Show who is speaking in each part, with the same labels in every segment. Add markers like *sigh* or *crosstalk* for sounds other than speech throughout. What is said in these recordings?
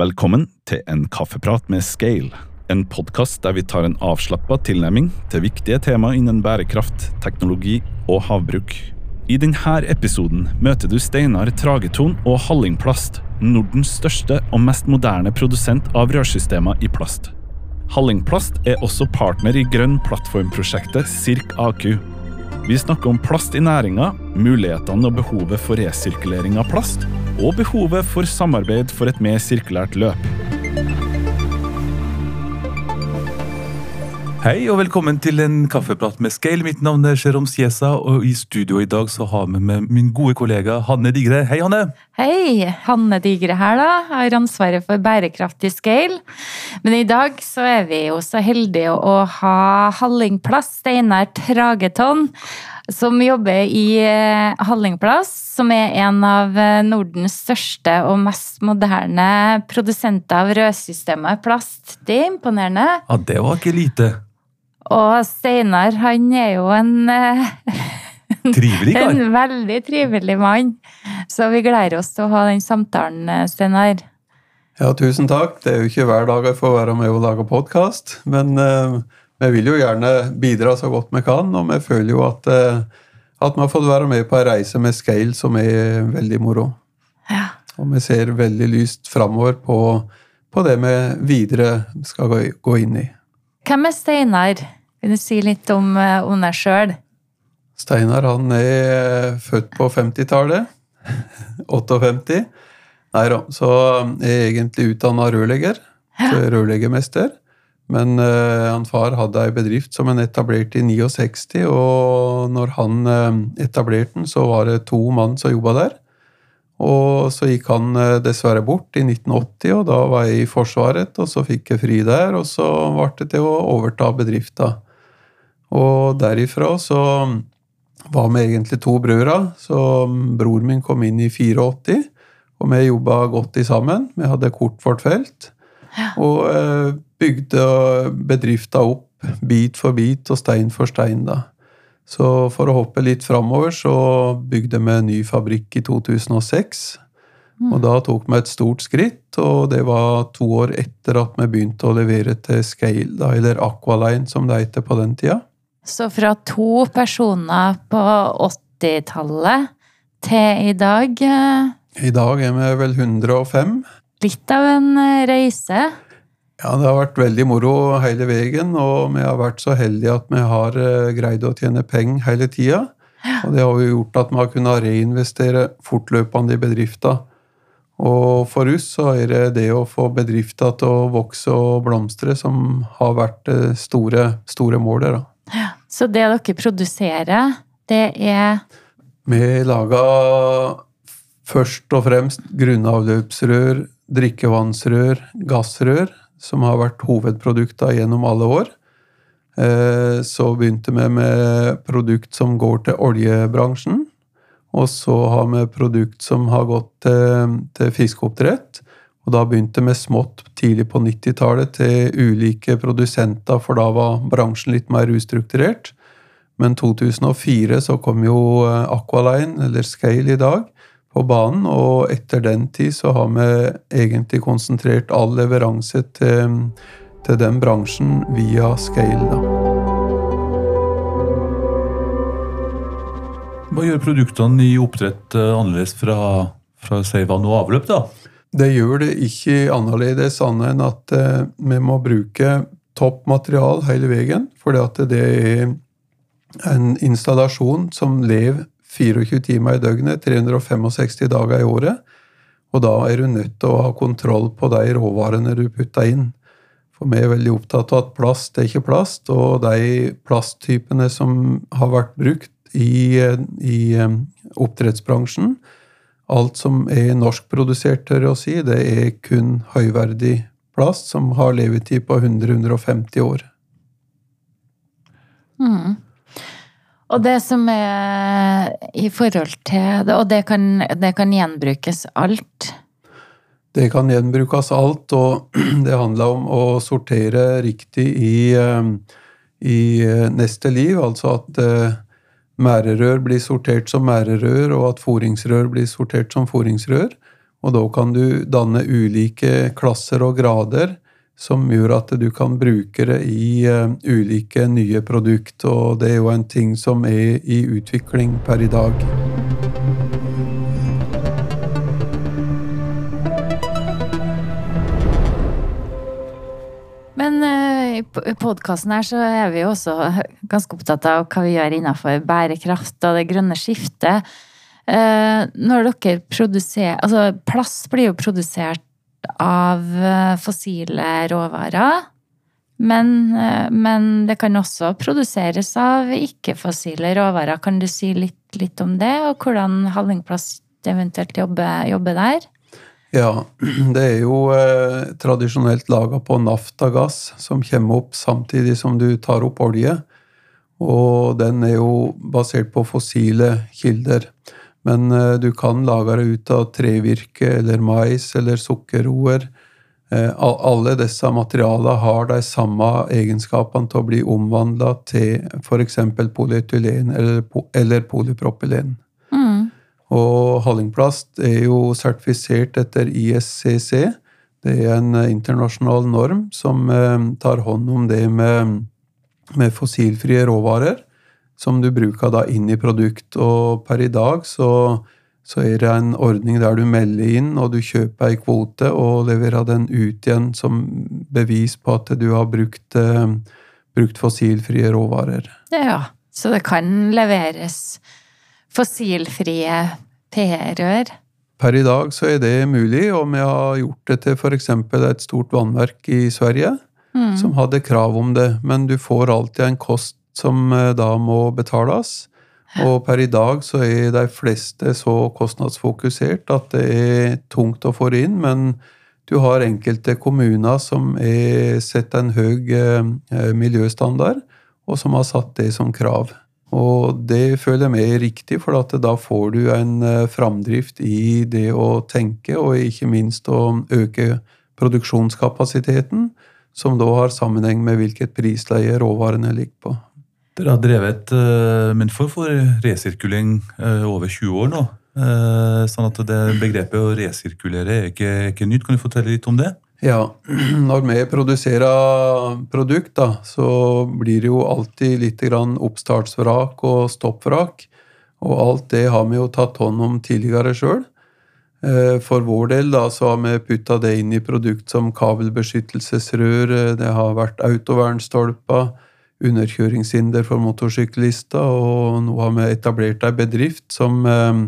Speaker 1: Velkommen til en kaffeprat med Scale, en podkast der vi tar en avslappa tilnærming til viktige tema innen bærekraft, teknologi og havbruk. I denne episoden møter du Steinar Trageton og Hallingplast, Nordens største og mest moderne produsent av rørsystemer i plast. Hallingplast er også partner i grønn plattformprosjektet Sirk AQ. Vi snakker om plast i næringa, mulighetene og behovet for resirkulering av plast, og behovet for samarbeid for et mer sirkulært løp.
Speaker 2: Hei og velkommen til en kaffeprat med Scale. Mitt navn er Jerome Siesa, og i studio i dag så har vi med min gode kollega Hanne Digre. Hei, Hanne!
Speaker 3: Hei! Hanne Digre her, da. Har ansvaret for bærekraftig scale. Men i dag så er vi jo så heldige å ha Hallingplass, Steinar Trageton, som jobber i eh, Hallingplass, som er en av eh, Nordens største og mest moderne produsenter av rødsystemet plast. Det er imponerende.
Speaker 2: Ja, det var ikke lite.
Speaker 3: Og Steinar, han er jo en eh, *laughs*
Speaker 2: Trivelig kar.
Speaker 3: En veldig trivelig mann. Så vi gleder oss til å ha den samtalen, eh, Steinar.
Speaker 4: Ja, tusen takk. Det er jo ikke hver dag jeg får være med og lage podkast. Men eh, vi vil jo gjerne bidra så godt vi kan, og vi føler jo at, eh, at vi har fått være med på en reise med Scale som er veldig moro.
Speaker 3: Ja.
Speaker 4: Og vi ser veldig lyst framover på, på det vi videre skal gå, gå inn i.
Speaker 3: Hvem er Steinar? Vil du si litt om, eh, om deg sjøl?
Speaker 4: Steinar han er født på 50-tallet. 58. *laughs* Nei da. Så er jeg egentlig utdanna rørlegger. Er rørleggermester. Men uh, han far hadde ei bedrift som han etablerte i 69, og når han uh, etablerte den, så var det to mann som jobba der. Og så gikk han eh, dessverre bort i 1980, og da var jeg i Forsvaret, og så fikk jeg fri der, og så ble det til å overta bedrifta. Og derifra så var vi egentlig to brødre, så bror min kom inn i 84, og vi jobba godt i sammen. Vi hadde kort vårt felt. Og eh, bygde bedrifta opp bit for bit og stein for stein, da. Så for å hoppe litt framover, så bygde vi en ny fabrikk i 2006. Og da tok vi et stort skritt, og det var to år etter at vi begynte å levere til Scale, da, eller Aqualine som det heter på den tida.
Speaker 3: Så fra to personer på 80-tallet til i dag eh,
Speaker 4: I dag er vi vel 105.
Speaker 3: Litt av en eh, reise.
Speaker 4: Ja, det har vært veldig moro hele veien, og vi har vært så heldige at vi har eh, greid å tjene penger hele tida. Og det har jo gjort at vi har kunnet reinvestere fortløpende i bedrifta. Og for oss så er det det å få bedrifta til å vokse og blomstre som har vært det store, store målet. da.
Speaker 3: Ja, Så det dere produserer, det er
Speaker 4: Vi lager først og fremst grunnavløpsrør, drikkevannsrør, gassrør, som har vært hovedprodukta gjennom alle år. Eh, Så begynte vi med produkt som går til oljebransjen. Og så har vi produkt som har gått til, til fiskeoppdrett. Og da begynte vi smått tidlig på 90-tallet til ulike produsenter, for da var bransjen litt mer ustrukturert. Men 2004 så kom jo eh, Aqualine, eller Scale i dag, på banen, og etter den tid så har vi egentlig konsentrert all leveranse til, til den bransjen via Scale, da.
Speaker 2: Hva gjør produktene i oppdrett eh, annerledes fra, fra vann og avløp, da?
Speaker 4: Det gjør det ikke annerledes annet enn at eh, vi må bruke topp material hele veien, fordi det er en installasjon som lever 24 timer i døgnet, 365 dager i året. Og da er du nødt til å ha kontroll på de råvarene du putter inn. For vi er veldig opptatt av at plast er ikke plast, og de plasttypene som har vært brukt i, i eh, oppdrettsbransjen, alt som er norskprodusert, tør jeg å si, det er kun høyverdig plast som har levetid på 100-150 år.
Speaker 3: mm. Og det som er i forhold til det, Og det kan, det kan gjenbrukes alt.
Speaker 4: Det kan gjenbrukes alt, og *clears throat* det handler om å sortere riktig i, eh, i eh, neste liv. Altså at eh, mærerør blir sortert som mærerør, og at foringsrør blir sortert som foringsrør. Og da kan du danne ulike klasser og grader som gjør at du kan bruke det i uh, ulike nye produkt, og det er jo en ting som er i utvikling per i dag.
Speaker 3: Men uh, i podkasten her så er vi jo også *laughs* ganske opptatt av hva vi gjør innenfor bærekraft og det grønne skiftet. Uh, når dere produserer Altså, plast blir jo produsert av eh, fossile råvarer. Men, men, det kan også produseres av ikke-fossile råvarer. Kan du si litt, litt, om det, og hvordan Hallingplast eventuelt jobber, jobber der?
Speaker 4: Ja, *clears throat* det er jo eh, tradisjonelt laga på naftagass, som kommer opp samtidig som du tar opp olje. Og den er jo basert på fossile kilder. Men eh, du kan lage det ut av trevirke eller mais eller sukkerroer. Eh, alle disse materialene har de samme egenskapene til å bli omvandla til f.eks. polyetylen eller, eller polypropylen. Og Hallingplast er jo sertifisert etter ISCC. Det er en eh, internasjonal norm som tar hånd om det med, med fossilfrie råvarer, som du bruker da inn i produkt. Og per i dag så, så er det en ordning der du melder inn, og du kjøper ei kvote og leverer den ut igjen som bevis på at du har brukt, eh, brukt fossilfrie råvarer.
Speaker 3: Ja, så det kan leveres fossilfrie PR-rør?
Speaker 4: Per i dag så er det mulig, og vi har gjort det til f.eks. et stort vannverk i Sverige mm. som hadde krav om det. Men du får alltid en kost som eh, da må betales. Og per i dag så er de fleste så kostnadsfokusert at det er tungt å få det inn. Men du har enkelte kommuner som har sett en høy eh, miljøstandard, og som har satt det som krav. Og det føler jeg er riktig, for da får du en eh, framdrift i det å tenke, og ikke minst å øke produksjonskapasiteten, som da har sammenheng med hvilket prisleie råvarene ligger på.
Speaker 2: Dere har drevet uh, med form for resirkulering uh, over 20 år nå. Uh, sånn at det begrepet å resirkulere er ikke, ikke nytt. Kan du fortelle litt om det?
Speaker 4: Ja, *clears throat* når vi produserer produkt, da, så blir det jo alltid litt oppstartsvrak og stoppvrak. Og alt det har vi jo tatt hånd om tidligere sjøl. Eh, for vår del da, så har vi putta det inn i produkt som kabelbeskyttelsesrør, eh, det har vært autovernstolper, underkjøringshinder for motorsyklister, og nå har vi etablert ei bedrift som eh,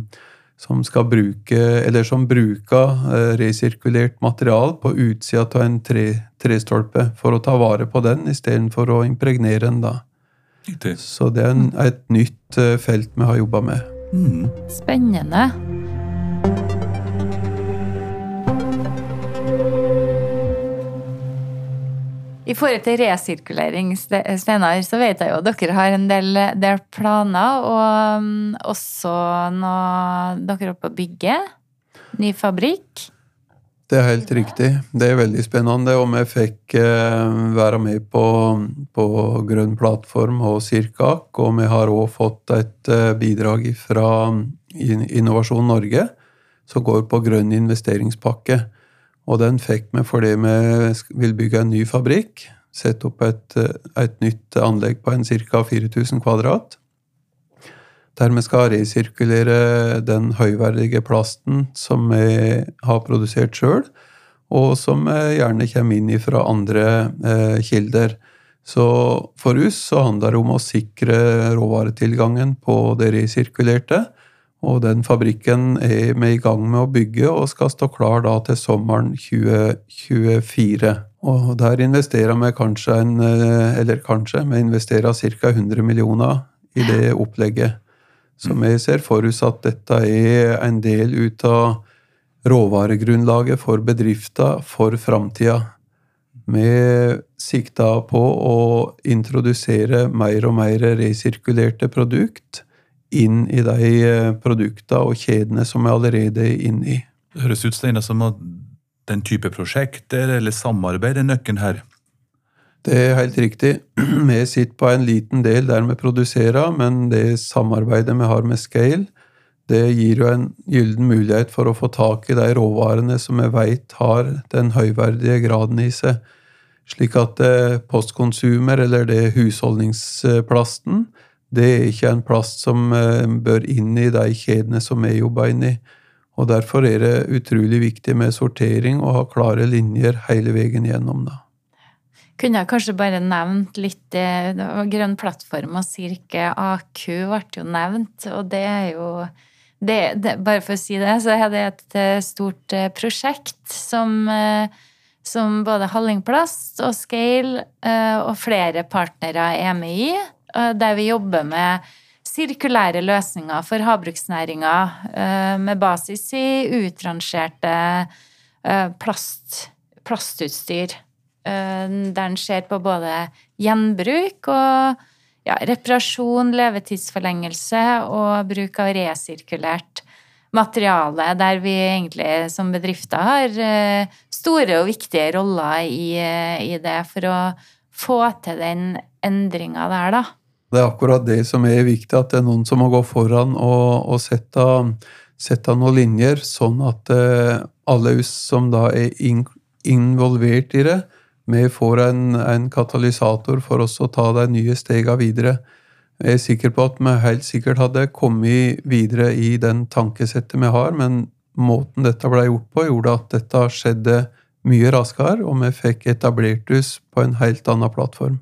Speaker 4: som skal bruke, eller som bruker eh, resirkulert material på utsida av en tre, trestolpe for å ta vare på den istedenfor å impregnere den. da. Så det er en, et nytt eh, felt vi har jobba med.
Speaker 3: Mm. Spennende. I forhold til resirkulering, Steinar, så vet jeg jo at dere har en del, del planer. Og um, også når dere er oppe å bygge ny fabrikk.
Speaker 4: Det er helt riktig. Det er veldig spennende. Og vi fikk eh, være med på, på Grønn plattform og Sirkak. Og vi har òg fått et eh, bidrag fra Innovasjon Norge som går på grønn investeringspakke. Og den fikk vi fordi vi vil bygge en ny fabrikk. Sette opp et, et nytt anlegg på en ca. 4000 kvadrat. Der vi skal resirkulere den høyverdige plasten som vi har produsert sjøl, og som gjerne kommer inn fra andre eh, kilder. Så for oss så handler det om å sikre råvaretilgangen på det resirkulerte og den fabrikken er vi i gang med å bygge og skal stå klar da til sommeren 2024. Og der investerer vi kanskje en, eh, eller kanskje, vi investerer ca. 100 millioner i det opplegget. Så vi ser for oss at dette er en del ut av råvaregrunnlaget for bedrifter for framtida. Vi sikter på å introdusere mer og mer resirkulerte produkt inn i de eh, produktene og kjedene som vi allerede er inne i.
Speaker 2: Det høres ut Steine, som at den type prosjekter eller samarbeid er nøkkelen her?
Speaker 4: Det er helt riktig. *clears throat* Vi sitter på en liten del der vi produserer, men det samarbeidet vi har med Scale, det gir jo en gyllen mulighet for å få tak i de råvarene som vi veit har den høyverdige graden i seg. Slik at eh, postkonsumer, eller det husholdningsplasten, det er ikke en plast som eh, bør inn i de kjedene som vi jobber inn i. Og Derfor er det utrolig viktig med sortering og ha klare linjer hele veien gjennom. det.
Speaker 3: Kunne jeg kanskje bare nevnt litt det var Grønn plattform og Sirke AQ ble jo nevnt, og det er jo det, det, Bare for å si det, så er det et eh, stort eh, prosjekt som, eh, som både Hallingplast og Scale og flere partnere er med i, der vi jobber med sirkulære løsninger for havbruksnæringa med basis i utrangerte plast, plastutstyr. Der en ser på både gjenbruk og ja, reparasjon, levetidsforlengelse og bruk av resirkulert materiale, der vi egentlig som bedrifter har eh, store og viktige roller i, eh, i det for å få til den endringa der, da.
Speaker 4: Det er akkurat det som er viktig, at det er noen som må gå foran og, og sette, sette, noen linjer, sånn at eh, alle oss som da er involvert i det, vi får en, en, katalysator for oss å ta de nye stegene videre. Jeg er sikker på at vi helt sikkert hadde kommet videre i den tankesettet vi har, men måten dette ble gjort på, gjorde at dette skjedde mye raskere, og vi fikk etablert oss på en helt annen plattform.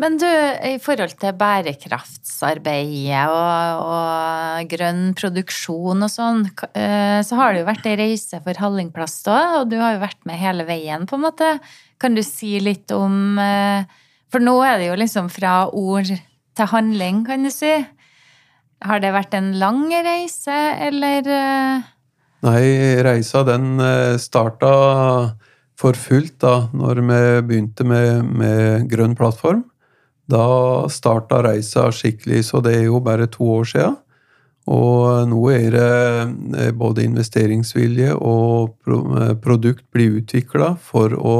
Speaker 3: Men du, i forhold til bærekraftsarbeidet og, og grønn produksjon og sånn, eh, så har det jo vært ei reise for Hallingplast òg, og du har jo vært med hele veien, på en måte. Kan du si litt om eh, For nå er det jo liksom fra ord til handling, kan du si. Har det vært en lang reise, eller? Eh?
Speaker 4: Nei, reisa den starta for fullt da når vi begynte med, med Grønn plattform. Da starta reisa skikkelig, så det er jo bare to år sia. Og nå er det eh, både investeringsvilje og eh, produkt blir utvikla for å,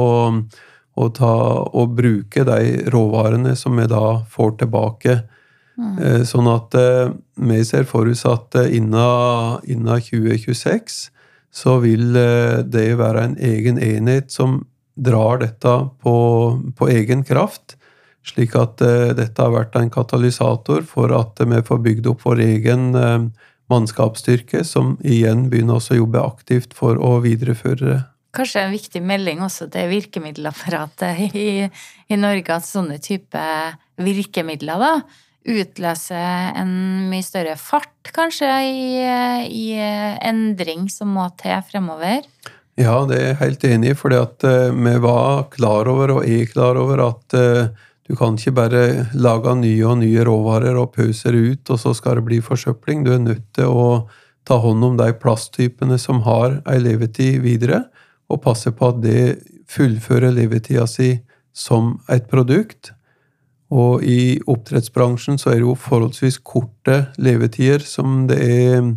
Speaker 4: å, ta, å, bruke de råvarene som vi da får tilbake. Mm. Eh, sånn at vi ser for oss at innen, innen 2026 så vil eh, det være en egen enhet som drar dette på, på egen kraft. Slik at uh, dette har vært en katalysator for at vi får bygd opp vår egen uh, mannskapsstyrke, som igjen begynner å jobbe aktivt for å videreføre det.
Speaker 3: Kanskje en viktig melding også til virkemiddelapparatet i, i Norge at sånne type virkemidler da, utløse en mye større fart, kanskje, i, i endring som må til fremover?
Speaker 4: Ja, det er jeg helt enig i, fordi uh, vi var klar over, og er klar over, at uh, du kan ikke bare lage nye og nye råvarer og pøse ut, og så skal det bli forsøpling. Du er nødt til å ta hånd om de plasttypene som har ei levetid videre, og passe på at det fullfører levetida si som et produkt og i oppdrettsbransjen så er det jo forholdsvis korte levetider som det er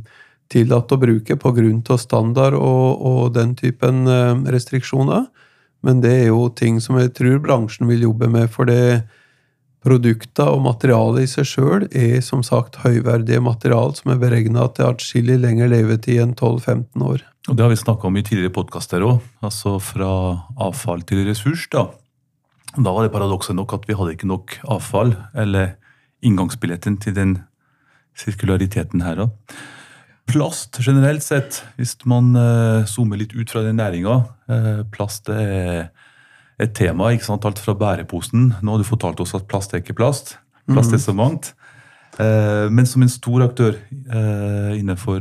Speaker 4: tillatt å bruke av standard og, og, den typen eh, restriksjoner. Men det er jo ting som jeg tror bransjen vil jobbe med, for det produkter og materialet i seg sjøl er som sagt høyverdige material som er beregna til atskillig lengre levetid enn 12-15 år.
Speaker 2: Og Det har vi snakka om i tidligere podkaster òg, altså fra avfall til ressurs. da. Da var det paradokset nok at vi hadde ikke nok avfall, eller inngangsbilletten til den sirkulariteten her òg. Plast generelt sett, hvis man uh, zoomer litt ut fra den næringa uh, Plast er et tema. ikke sant, Alt fra bæreposen. Nå har du fortalt oss at plast er ikke plast. Plast er mhm. så mangt. Men som en stor aktør innenfor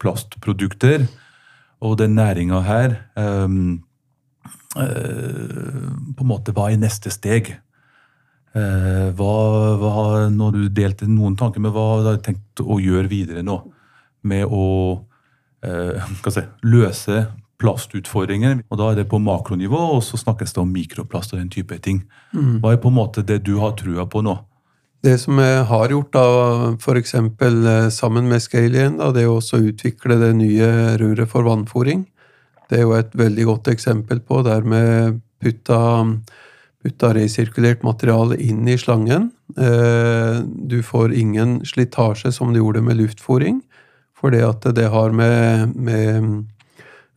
Speaker 2: plastprodukter og den næringa her Eh, på en måte hva er neste steg? Eh, hva, hva, når du delte noen tanker med hva du har tenkt å gjøre videre nå? Med å eh, si, løse plastutfordringer. Og Da er det på makronivå, og så snakkes det om mikroplast og den type ting. Mm. Hva er på en måte det du har trua på nå?
Speaker 4: Det som jeg har gjort, da, f.eks. sammen med Scalien, da, det er å utvikle det nye røret for vannfòring. Det er jo et veldig godt eksempel på der med putta, putta resirkulert materiale inn i slangen. Eh, du får ingen slitasje som du gjorde med luftfòring. Fordi at det har med, med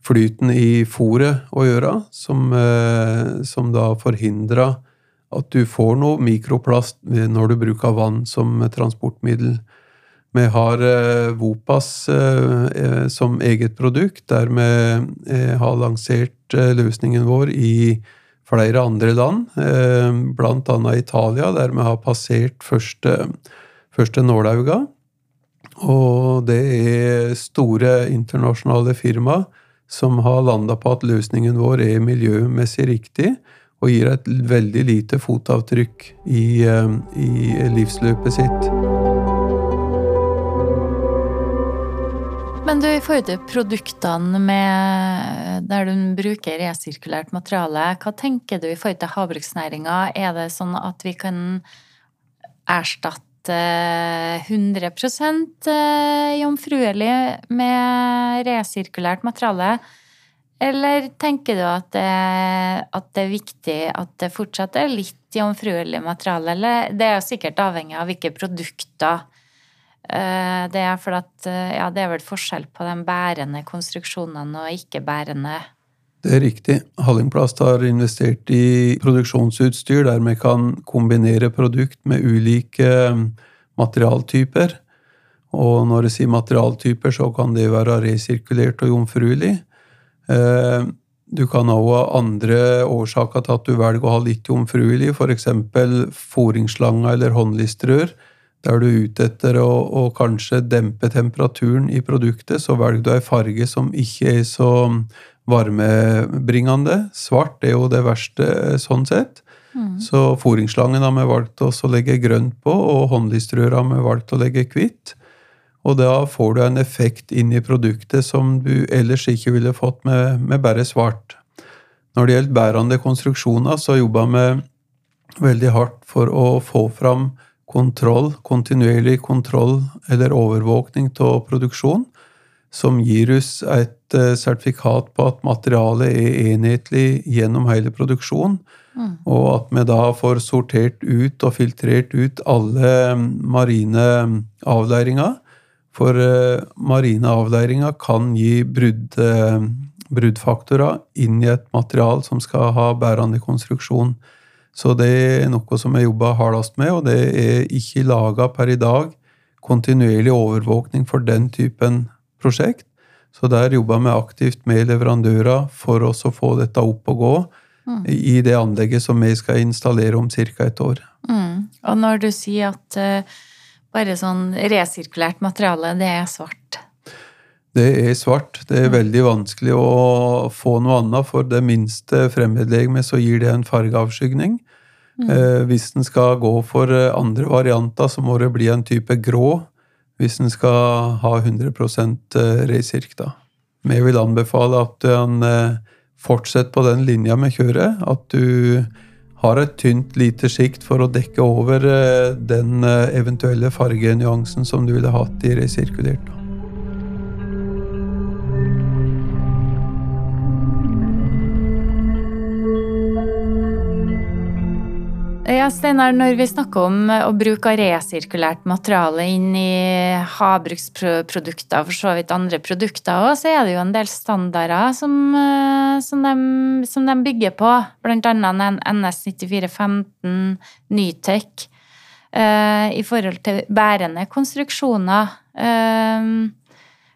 Speaker 4: flyten i fòret å gjøre, som, eh, som da forhindrer at du får noe mikroplast når du bruker vann som transportmiddel. Vi har eh, Vopas eh, som eget produkt, der vi har lansert løsningen vår i flere andre land, annet Italia, der vi har passert første, første nålauga. Og det er store internasjonale firmaer som har landa på at løsningen vår er miljømessig riktig og gir et veldig lite fotavtrykk i, eh, i livsløpet sitt.
Speaker 3: Men du, i forhold til produktene med, der du bruker resirkulert materiale, hva tenker du i forhold til havbruksnæringa? Er det sånn at vi kan erstatte 100 eh, jomfruelig med resirkulert materiale? Eller tenker du at det, at det, er viktig at det fortsatt er litt jomfruelig materiale? Eller det er jo sikkert avhengig av hvilke produkter det er. fordi at, eh, ja, det er vel forskjell på de bærende konstruksjonene og ikke-bærende
Speaker 4: det er riktig. Hallingplast har investert i produksjonsutstyr der vi kan kombinere produkt med ulike um, materialtyper. Og når jeg sier materialtyper, så kan det være resirkulert og jomfruelig. Eh, du kan òg ha andre årsaker til at du velger å ha litt jomfruelig, f.eks. fôringsslange eller håndlistrør. Der du er ute etter å, å, kanskje dempe temperaturen i produktet, så velger du ei farge som ikke er så varmebringende. Svart er jo det verste sånn sett. Mm. Så fôringsslangen har vi valgt å legge grønt på, og håndlistrøret har vi valgt å legge hvitt. Og da får du en effekt inn i produktet som du ellers ikke ville fått med, med bare svart. Når det gjelder bærende konstruksjoner, så jobber vi veldig hardt for å få fram kontroll, kontinuerlig kontroll eller overvåkning av produksjon som gir oss et eh, sertifikat på at materialet er enhetlig gjennom hele produksjonen, mm. og at vi da får sortert ut og filtrert ut alle mm, marine avleiringer. For uh, marine avleiringer kan gi brudd, uh, bruddfaktorer inn i et material som skal ha bærende konstruksjon. Så det er noe som jeg jobber hardest med, og det er ikke laga per i dag kontinuerlig overvåkning for den typen prosjekt. Så der jobber vi aktivt med leverandører for oss å få dette opp og gå mm. i det anlegget som vi skal installere om ca. et år.
Speaker 3: Mm. Og når du sier at uh, bare sånn resirkulert materiale, det er svart?
Speaker 4: Det er svart. Det er mm. veldig vanskelig å få noe annet. For det minste fremmedlegemet så gir det en fargeavskygning. Mm. Eh, hvis en skal gå for eh, andre varianter, så må det bli en type grå hvis en skal ha 100 eh, resirk. da. jeg vil anbefale at en eh, fortsetter på den linja med kjøret. At du har et tynt, lite sjikt for å dekke over den eventuelle fargenyansen som du ville hatt i resirkulert.
Speaker 3: Ja, Steinar, når vi snakker om å bruke resirkulert materiale inn i havbruksprodukter, for så vidt andre produkter òg, så er det jo en del standarder som, eh, som, de, som de bygger på. Blant annet NS9415, Nytec, uh, i forhold til bærende konstruksjoner.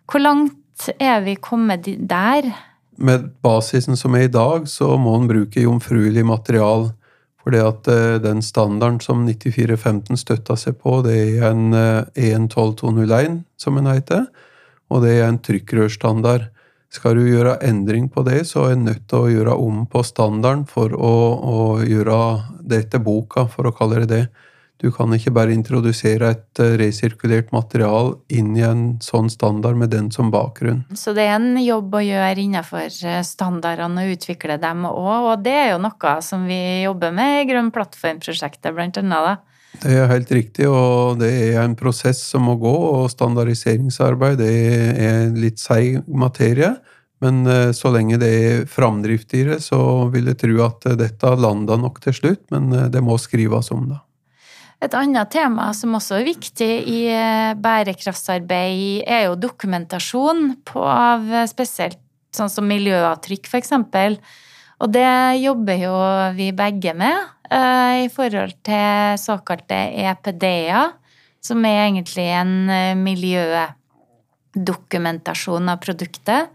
Speaker 3: Hvor langt er vi kommet der?
Speaker 4: Med basisen som er i dag, så må en bruke jomfruelig material fordi at eh, den standarden som 9415 støtta seg på, det er en EN12201, e som den heter. Og det er en trykkrørstandard. Skal du gjøre endring på det, så er du nødt til å gjøre om på standarden for å, å gjøre det etter boka, for å kalle det det. Du kan ikke bare introdusere et eh, resirkulert material inn i en sånn standard med den som bakgrunn.
Speaker 3: Så det er en jobb å gjøre innenfor eh, standardene og utvikle dem òg, og det er jo noe som vi jobber med i Grønn plattform-prosjektet, blant annet. da.
Speaker 4: Det er helt riktig, og det er en prosess som må gå, og standardiseringsarbeid det er litt seig materie. Men eh, så lenge det er framdrift i det, så vil jeg tro at dette landa nok til slutt, men det må skrives om, da.
Speaker 3: Et annet tema som også er viktig i eh, bærekraftsarbeid, er jo dokumentasjon på av spesielt sånn som miljøavtrykk, f.eks. Og det jobber jo vi begge med eh, i forhold til såkalte EPD-er, som er egentlig en eh, miljødokumentasjon av produktet.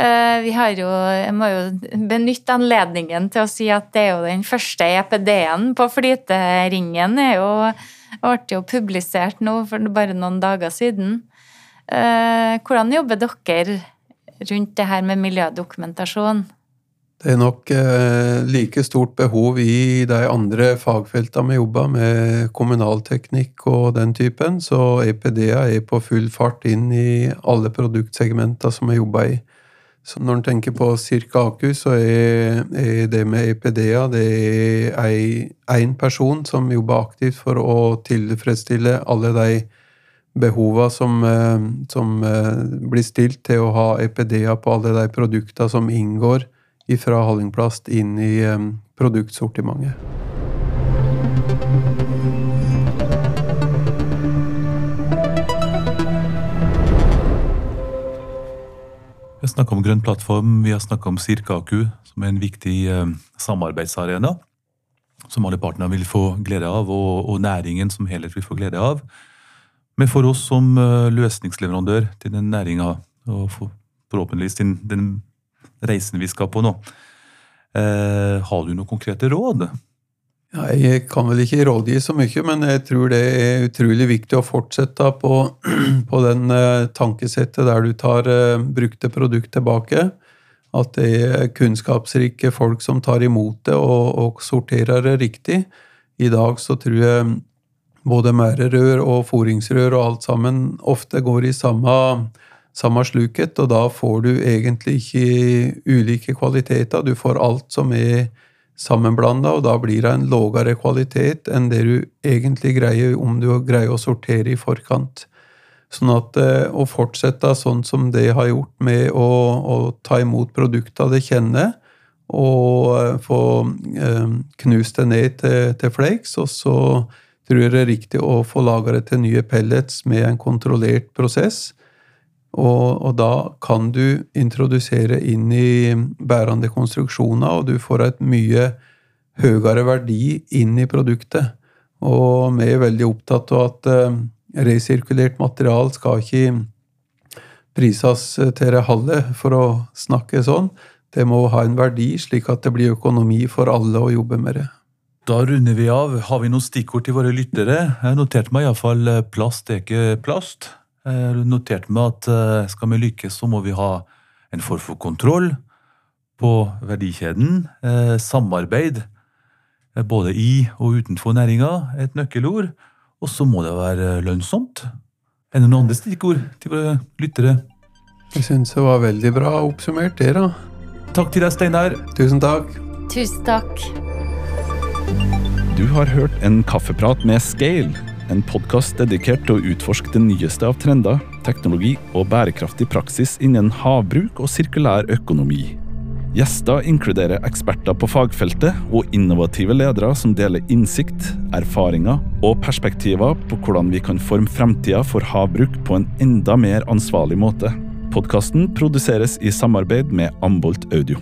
Speaker 3: Eh, vi har jo, jeg må jo benytte anledningen til å si at det er jo den første EPD-en på flyteringen. er jo, ble jo publisert nå for bare noen dager siden. Eh, hvordan jobber dere rundt det her med miljødokumentasjon?
Speaker 4: Det er nok eh, like stort behov i de andre fagfeltene vi jobber med, kommunalteknikk og den typen, så EPD-a er på full fart inn i alle produktsegmenter som vi jobber i. Så når en tenker på Cirka Aku, så er det med EPD-a det er én person som jobber aktivt for å tilfredsstille alle de behovene som, eh, som eh, blir stilt til å ha EPD-a på alle de produktene som inngår fra Hallingplast inn i eh, produktsortimentet.
Speaker 2: Vi har snakka om Grønn plattform, vi har snakka om Sirkaku, som er en viktig eh, samarbeidsarena. Som alle partene vil få glede av, og, og, næringen som helhet vil få glede av. Men for oss som eh, løsningsleverandør til den næringa, og for, forhåpentligvis til den reisen vi skal på nå, eh, har du noen konkrete råd?
Speaker 4: Jeg kan vel ikke rådgi så mye, men jeg tror det er utrolig viktig å fortsette på, *clears throat* på den uh, tankesettet der du tar uh, brukte produkt tilbake. At det er kunnskapsrike folk som tar imot det og, og sorterer det riktig. I dag så tror jeg både merderør og foringsrør og alt sammen ofte går i samme, samme sluket, og da får du egentlig ikke ulike kvaliteter. Du får alt som er sammenblanda, og da blir det en lågere kvalitet enn det du egentlig greier om du greier å sortere i forkant. Sånn at eh, å fortsette sånn som det har gjort, med å, å ta imot produkter det kjenner, og eh, få eh, knust det ned til, til flakes, og så tror jeg det er riktig å få laga det til nye pellets med en kontrollert prosess. Og, og, da kan du introdusere inn i bærende konstruksjoner, og du får et mye høyere verdi inn i produktet. Og vi er veldig opptatt av at uh, resirkulert material skal ikke prises til det halve, for å snakke sånn. Det må ha en verdi, slik at det blir økonomi for alle å jobbe med det.
Speaker 2: Da runder vi av. Har vi noen stikkord til våre lyttere? Jeg noterte meg iallfall eh, plast er ikke plast. Jeg noterte meg at eh, skal vi lykkes, så må vi ha en form for kontroll på verdikjeden. Eh, samarbeid eh, både i og utenfor næringa er et nøkkelord. Og så må det være lønnsomt. Er det noen andre stikkord til våre lyttere?
Speaker 4: Jeg syns det var veldig bra oppsummert, det, da.
Speaker 2: Takk til deg, Steinar.
Speaker 4: Tusen takk.
Speaker 3: Tusen takk.
Speaker 1: Du har hørt en kaffeprat med Scale en podkast dedikert til å utforske det nyeste av trender, teknologi og bærekraftig praksis innen havbruk og sirkulær økonomi. Gjester inkluderer eksperter på fagfeltet og innovative ledere som deler innsikt, erfaringer og perspektiver på hvordan vi kan forme fremtida for havbruk på en enda mer ansvarlig måte. Podkasten produseres i samarbeid med Ambolt Audio.